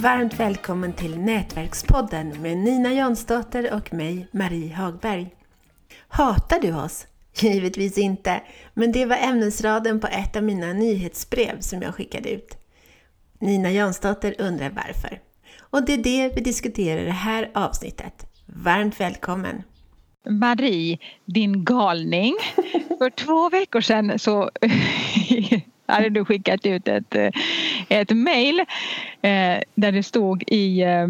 Varmt välkommen till Nätverkspodden med Nina Jansdotter och mig, Marie Hagberg. Hatar du oss? Givetvis inte, men det var ämnesraden på ett av mina nyhetsbrev som jag skickade ut. Nina Jansdotter undrar varför. Och det är det vi diskuterar i det här avsnittet. Varmt välkommen! Marie, din galning. För två veckor sedan så hade du skickat ut ett, ett mejl eh, där det stod i eh,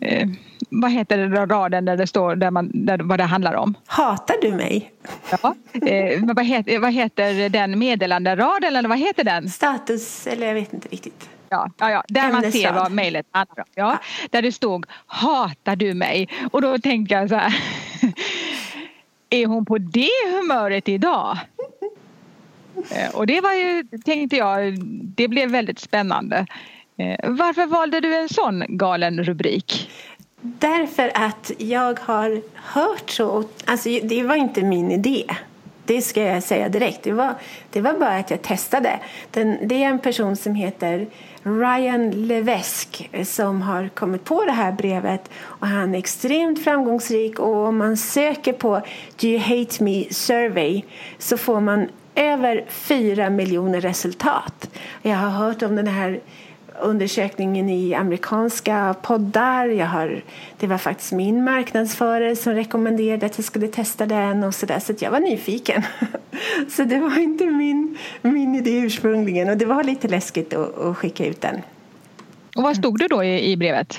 eh, vad heter det raden där det står där man, där, vad det handlar om? Hatar du mig? Ja. Eh, vad, heter, vad heter den meddelanderaden eller vad heter den? Status, eller jag vet inte riktigt. Ja, ja, ja, där man ser vad mejlet handlar om. Ja, Där det stod Hatar du mig? Och då tänkte jag så här Är hon på det humöret idag? Eh, och det var ju, tänkte jag, det blev väldigt spännande. Eh, varför valde du en sån galen rubrik? Därför att jag har hört så, alltså det var inte min idé. Det ska jag säga direkt. Det var, det var bara att jag testade. Den, det är en person som heter Ryan Levesque som har kommit på det här brevet och han är extremt framgångsrik och om man söker på Do you hate me survey så får man över 4 miljoner resultat. Jag har hört om den här undersökningen i amerikanska poddar. Jag har, det var faktiskt min marknadsförare som rekommenderade att jag skulle testa den och så där, så jag var nyfiken. Så det var inte min, min idé ursprungligen och det var lite läskigt att, att skicka ut den. Och vad stod det då i, i brevet?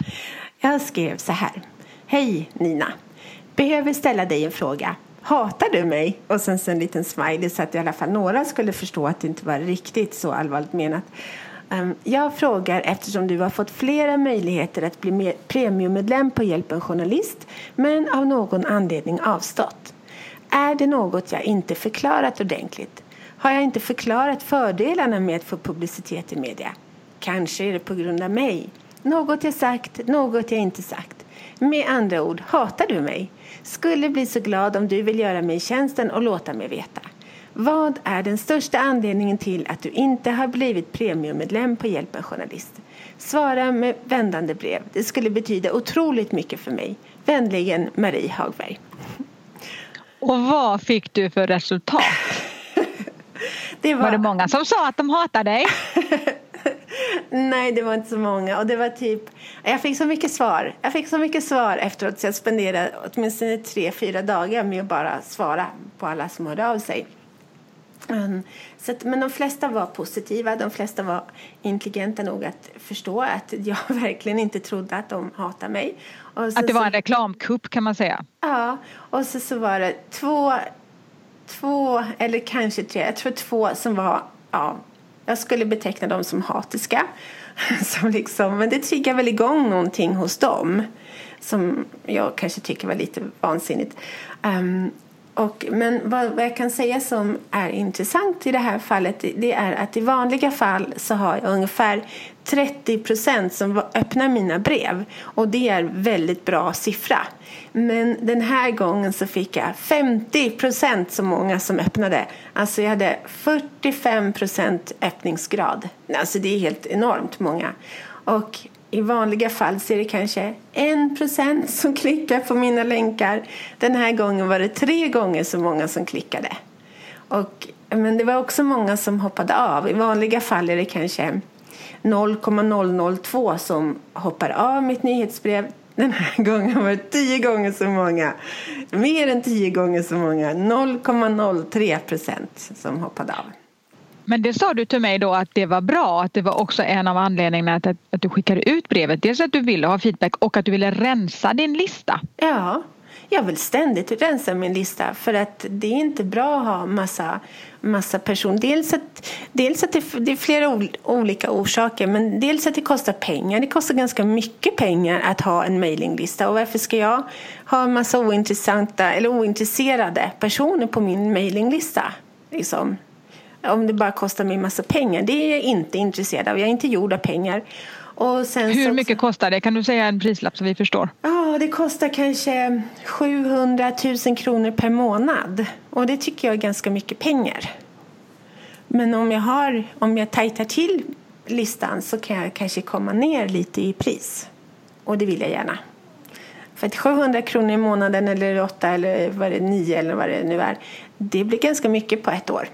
Jag skrev så här. Hej Nina! Behöver ställa dig en fråga. Hatar du mig? Och sen så en liten smiley så att i alla fall några skulle förstå att det inte var riktigt så allvarligt menat. Ehm, jag frågar eftersom du har fått flera möjligheter att bli premiummedlem på Hjälp Journalist men av någon anledning avstått. Är det något jag inte förklarat ordentligt? Har jag inte förklarat fördelarna med att få publicitet i media? Kanske är det på grund av mig. Något jag sagt, något jag inte sagt. Med andra ord, hatar du mig? Skulle bli så glad om du vill göra mig tjänsten och låta mig veta. Vad är den största anledningen till att du inte har blivit premiummedlem på Hjälp en journalist? Svara med vändande brev. Det skulle betyda otroligt mycket för mig. Vänligen Marie Hagberg. Och vad fick du för resultat? det var... var det många som sa att de hatar dig? Nej, det var inte så många. Och det var typ... Jag fick så mycket svar. Jag fick så mycket svar efteråt så jag spenderade åtminstone tre, fyra dagar med att bara svara på alla som hörde av sig. Mm. Så att, men de flesta var positiva. De flesta var intelligenta nog att förstå att jag verkligen inte trodde att de hatade mig. Så, att det var en reklamkupp kan man säga. Ja, och så, så var det två, två, eller kanske tre, jag tror två som var, ja, jag skulle beteckna dem som hatiska. Som liksom, men det triggar väl igång någonting hos dem som jag kanske tycker var lite vansinnigt. Um, och, men vad, vad, jag kan säga som är intressant i det här fallet det är att i vanliga fall så har jag ungefär 30 procent som öppnar mina brev och det är väldigt bra siffra. Men den här gången så fick jag 50 procent så många som öppnade. Alltså jag hade 45 procent öppningsgrad. Alltså det är helt enormt många. Och i vanliga fall så är det kanske en procent som klickar på mina länkar. Den här gången var det tre gånger så många som klickade. Och, men det var också många som hoppade av. I vanliga fall är det kanske 0,002 som hoppar av mitt nyhetsbrev. Den här gången var det tio gånger så många. Mer än tio gånger så många. 0,03 procent som hoppade av. Men det sa du till mig då att det var bra, att det var också en av anledningarna att, att du skickade ut brevet. Dels att du ville ha feedback och att du ville rensa din lista. Ja, jag vill ständigt rensa min lista för att det är inte bra att ha massa, massa personer. Dels att, dels att det, det är flera olika orsaker men dels att det kostar pengar. Det kostar ganska mycket pengar att ha en mailinglista och varför ska jag ha en massa ointressanta eller ointresserade personer på min mailinglista? Liksom om det bara kostar mig massa pengar. Det är jag inte intresserad av. Jag är inte gjord av pengar. Hur mycket kostar det? Kan du säga en prislapp så vi förstår? Ja, det kostar kanske 700 000 kronor per månad. Och det tycker jag är ganska mycket pengar. Men om jag, har, om jag tajtar till listan så kan jag kanske komma ner lite i pris. Och det vill jag gärna. För att 700 kronor i månaden eller 8 eller vad det 9 eller vad det nu är. Det blir ganska mycket på ett år.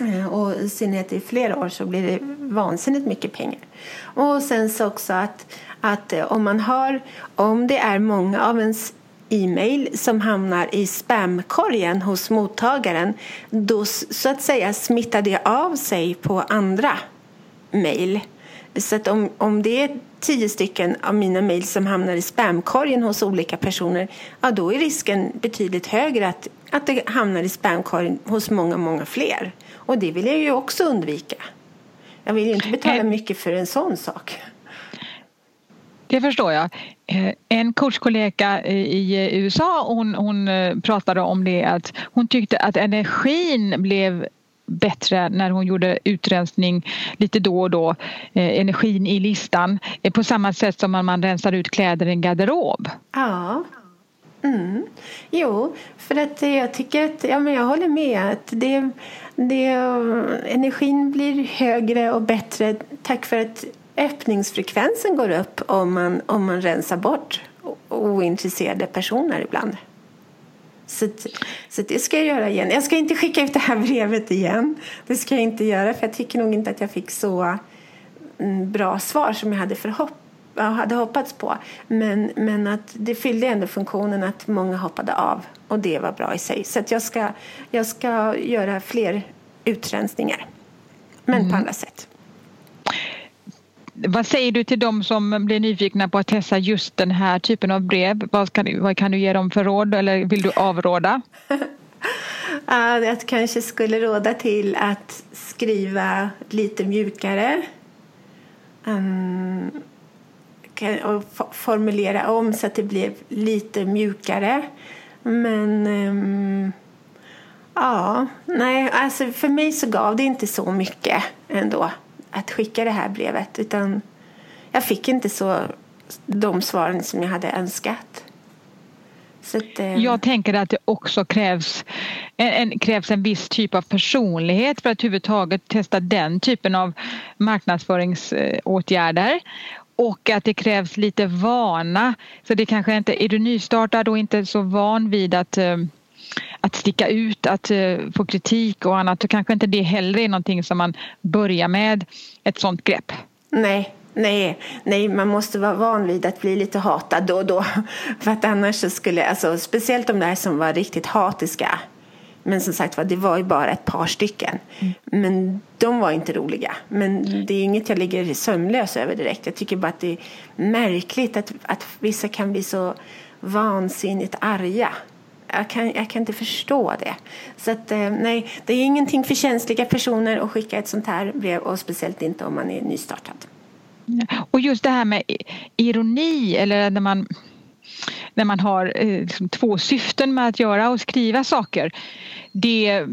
Eh, och i synnerhet i flera år så blir det vansinnigt mycket pengar. Och sen så också att, att eh, om man har, om det är många av ens e-mail som hamnar i spamkorgen hos mottagaren då så att säga smittar det av sig på andra mejl. Så att om, om det är tio stycken av mina mejl som hamnar i spamkorgen hos olika personer ja, då är risken betydligt högre att, att det hamnar i spamkorgen hos många, många fler. Och det vill jag ju också undvika. Jag vill ju inte betala mycket för en sån sak. Det förstår jag. Eh, en coachkollega i USA hon, hon eh, pratade om det att hon tyckte att energin blev bättre när hon gjorde utrensning lite då och då, eh, energin i listan på samma sätt som när man rensar ut kläder i en garderob. Ja. Mm. Jo, för att jag tycker att, ja men jag håller med att det, det, energin blir högre och bättre tack för att öppningsfrekvensen går upp om man, om man rensar bort ointresserade personer ibland. Så, så det ska jag göra igen. Jag ska inte skicka ut det här brevet igen. Det ska jag inte göra för jag tycker nog inte att jag fick så mm, bra svar som jag hade, förhopp hade hoppats på. Men, men att det fyllde ändå funktionen att många hoppade av och det var bra i sig. Så jag, ska, jag ska göra fler utrensningar. Men mm. på andra sätt. Vad säger du till dem som blir nyfikna på att testa just den här typen av brev? Vad kan, vad kan du ge dem för råd eller vill du avråda? jag kanske skulle råda till att skriva lite mjukare. Um, och formulera om så att det blev lite mjukare. Men um, ja, nej, alltså för mig så gav det inte så mycket ändå att skicka det här brevet utan jag fick inte så de svaren som jag hade önskat. Att, eh... Jag tänker att det också krävs en, en, krävs en viss typ av personlighet för att överhuvudtaget testa den typen av marknadsföringsåtgärder och att det krävs lite vana. Så det kanske inte, är du nystartad och inte så van vid att eh, att sticka ut, att eh, få kritik och annat så kanske inte det heller är någonting som man börjar med ett sånt grepp. Nej, Nej, nej, man måste vara van vid att bli lite hatad då och då. För att annars så skulle, alltså, speciellt de där som var riktigt hatiska. Men som sagt det var ju bara ett par stycken. Mm. Men de var inte roliga. Men det är inget jag ligger sömnlös över direkt. Jag tycker bara att det är märkligt att, att vissa kan bli så vansinnigt arga jag kan, jag kan inte förstå det. Så att, eh, nej, det är ingenting för känsliga personer att skicka ett sånt här brev och speciellt inte om man är nystartad. Och just det här med ironi eller när man när man har eh, liksom två syften med att göra och skriva saker. Det,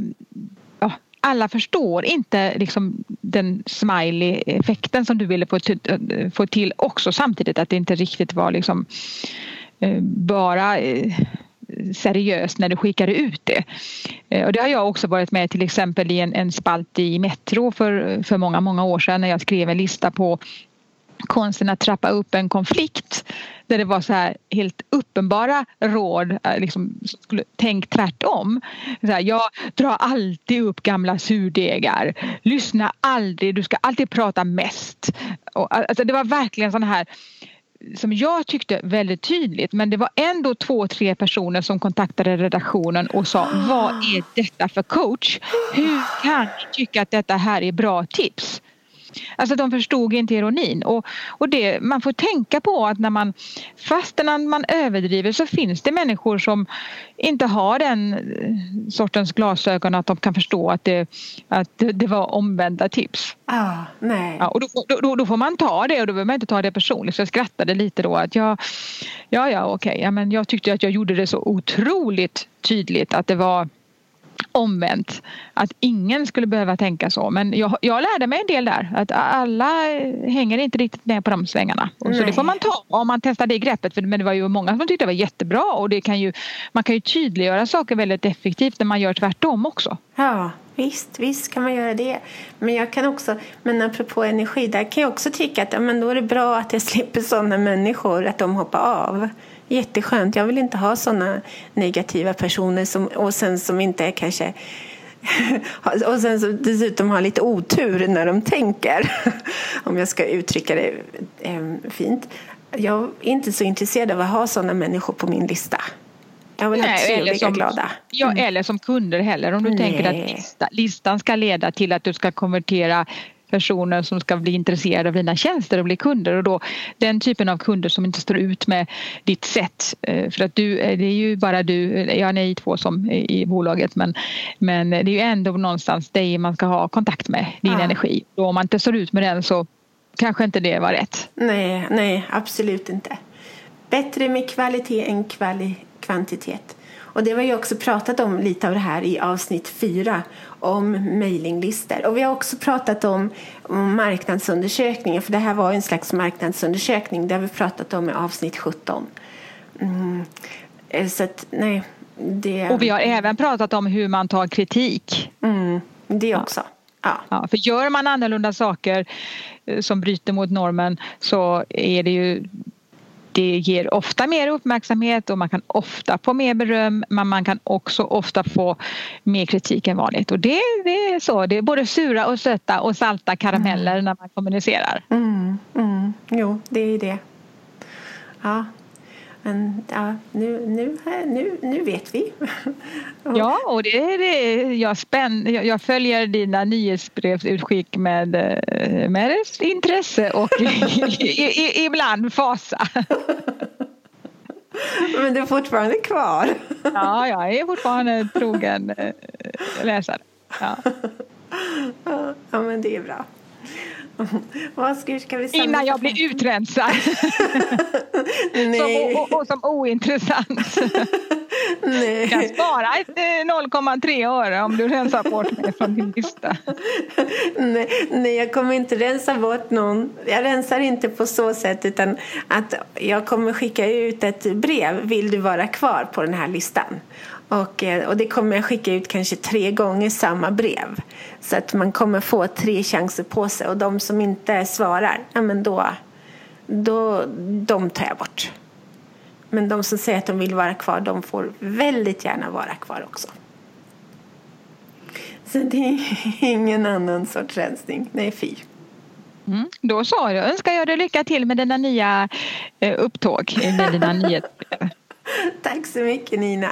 ja, alla förstår inte liksom den smiley-effekten som du ville få, få till också samtidigt att det inte riktigt var liksom eh, bara eh, seriöst när du skickade ut det. Och det har jag också varit med till exempel i en, en spalt i Metro för, för många, många år sedan när jag skrev en lista på konsten att trappa upp en konflikt där det var så här helt uppenbara råd, eh, liksom, skulle, tänk tvärtom. Så här, jag drar alltid upp gamla surdegar, lyssna aldrig, du ska alltid prata mest. Och, alltså, det var verkligen sådana här som jag tyckte väldigt tydligt men det var ändå två, tre personer som kontaktade redaktionen och sa vad är detta för coach? Hur kan du tycka att detta här är bra tips? Alltså de förstod inte ironin och, och det, man får tänka på att när man fastän man överdriver så finns det människor som inte har den eh, sortens glasögon att de kan förstå att det, att det, det var omvända tips. Ah, nej. Ja, och då, då, då, får man ta det och då behöver man inte ta det personligt så jag skrattade lite då att jag ja ja okej okay, ja, men jag tyckte att jag gjorde det så otroligt tydligt att det var omvänt att ingen skulle behöva tänka så. Men jag, jag lärde mig en del där. Att alla hänger inte riktigt med på de svängarna. Och så det får man ta om man testar det greppet. För, men det var ju många som tyckte det var jättebra och det kan ju, man kan ju tydliggöra saker väldigt effektivt när man gör tvärtom också. Ja, visst, visst kan man göra det. Men jag kan också, men apropå energi, där kan jag också tycka att ja, men då är det bra att jag slipper sådana människor, att de hoppar av. Jätteskönt. Jag vill inte ha sådana negativa personer som, och sen som inte är kanske och sen så dessutom har lite otur när de tänker. Om jag ska uttrycka det eh, fint. Jag är inte så intresserad av att ha sådana människor på min lista. Jag vill ha trevliga, som, glada. Ja, mm. eller som kunder heller. Om du Nej. tänker att lista, listan ska leda till att du ska konvertera personer som ska bli intresserade av dina tjänster och bli kunder och då den typen av kunder som inte står ut med ditt sätt eh, för att du, eh, det är ju bara du, ja ni två som i bolaget men, men det är ju ändå någonstans dig man ska ha kontakt med, din ja. energi. Och om man inte står ut med den så kanske inte det var rätt. Nej, nej absolut inte. Bättre med kvalitet än kvali kvantitet. Och det var ju också pratat om lite av det här i avsnitt fyra om mejlinglistor. Och vi har också pratat om, om marknadsundersökningar för det här var en slags marknadsundersökning. Det har vi pratat om i avsnitt 17. Mm. Eh, så att, nej, det... Och vi har även pratat om hur man tar kritik. Mm, det också. Ja. Ja, för gör man annorlunda saker eh, som bryter mot normen så är det ju det ger ofta mer uppmärksamhet och man kan ofta få mer beröm men man kan också ofta få mer kritik än vanligt. Och det, det är så, det är både sura och söta och salta karameller mm. när man kommunicerar. Mm, mm. Jo, det är det. Ja, men ja, nu, nu, nu, nu vet vi. ja, och det är det. Jag, spänn, jag följer dina nyhetsbrevsutskick med, eh, med intresse och ibland fasa. Men du är fortfarande kvar? ja, jag är fortfarande trogen eh, läsare. Ja. ja, men det är bra. Vad ska, ska vi Innan jag blir utrensad. Som, och, som ointressant. Nej. Du kan spara 0,3 eh, öre om du rensar bort mig från din lista. Nej, nej, jag kommer inte rensa bort någon. Jag rensar inte på så sätt utan att jag kommer skicka ut ett brev. Vill du vara kvar på den här listan? Och, eh, och det kommer jag skicka ut kanske tre gånger samma brev. Så att man kommer få tre chanser på sig och de som inte svarar, ja men då, då de tar jag bort. Men de som säger att de vill vara kvar, de får väldigt gärna vara kvar också. Så det är ingen annan sorts rensning. Nej, fy. Mm, då så, då önskar jag dig lycka till med dina nya eh, upptåg, med dina nyhetsbrev. Tack så mycket Nina.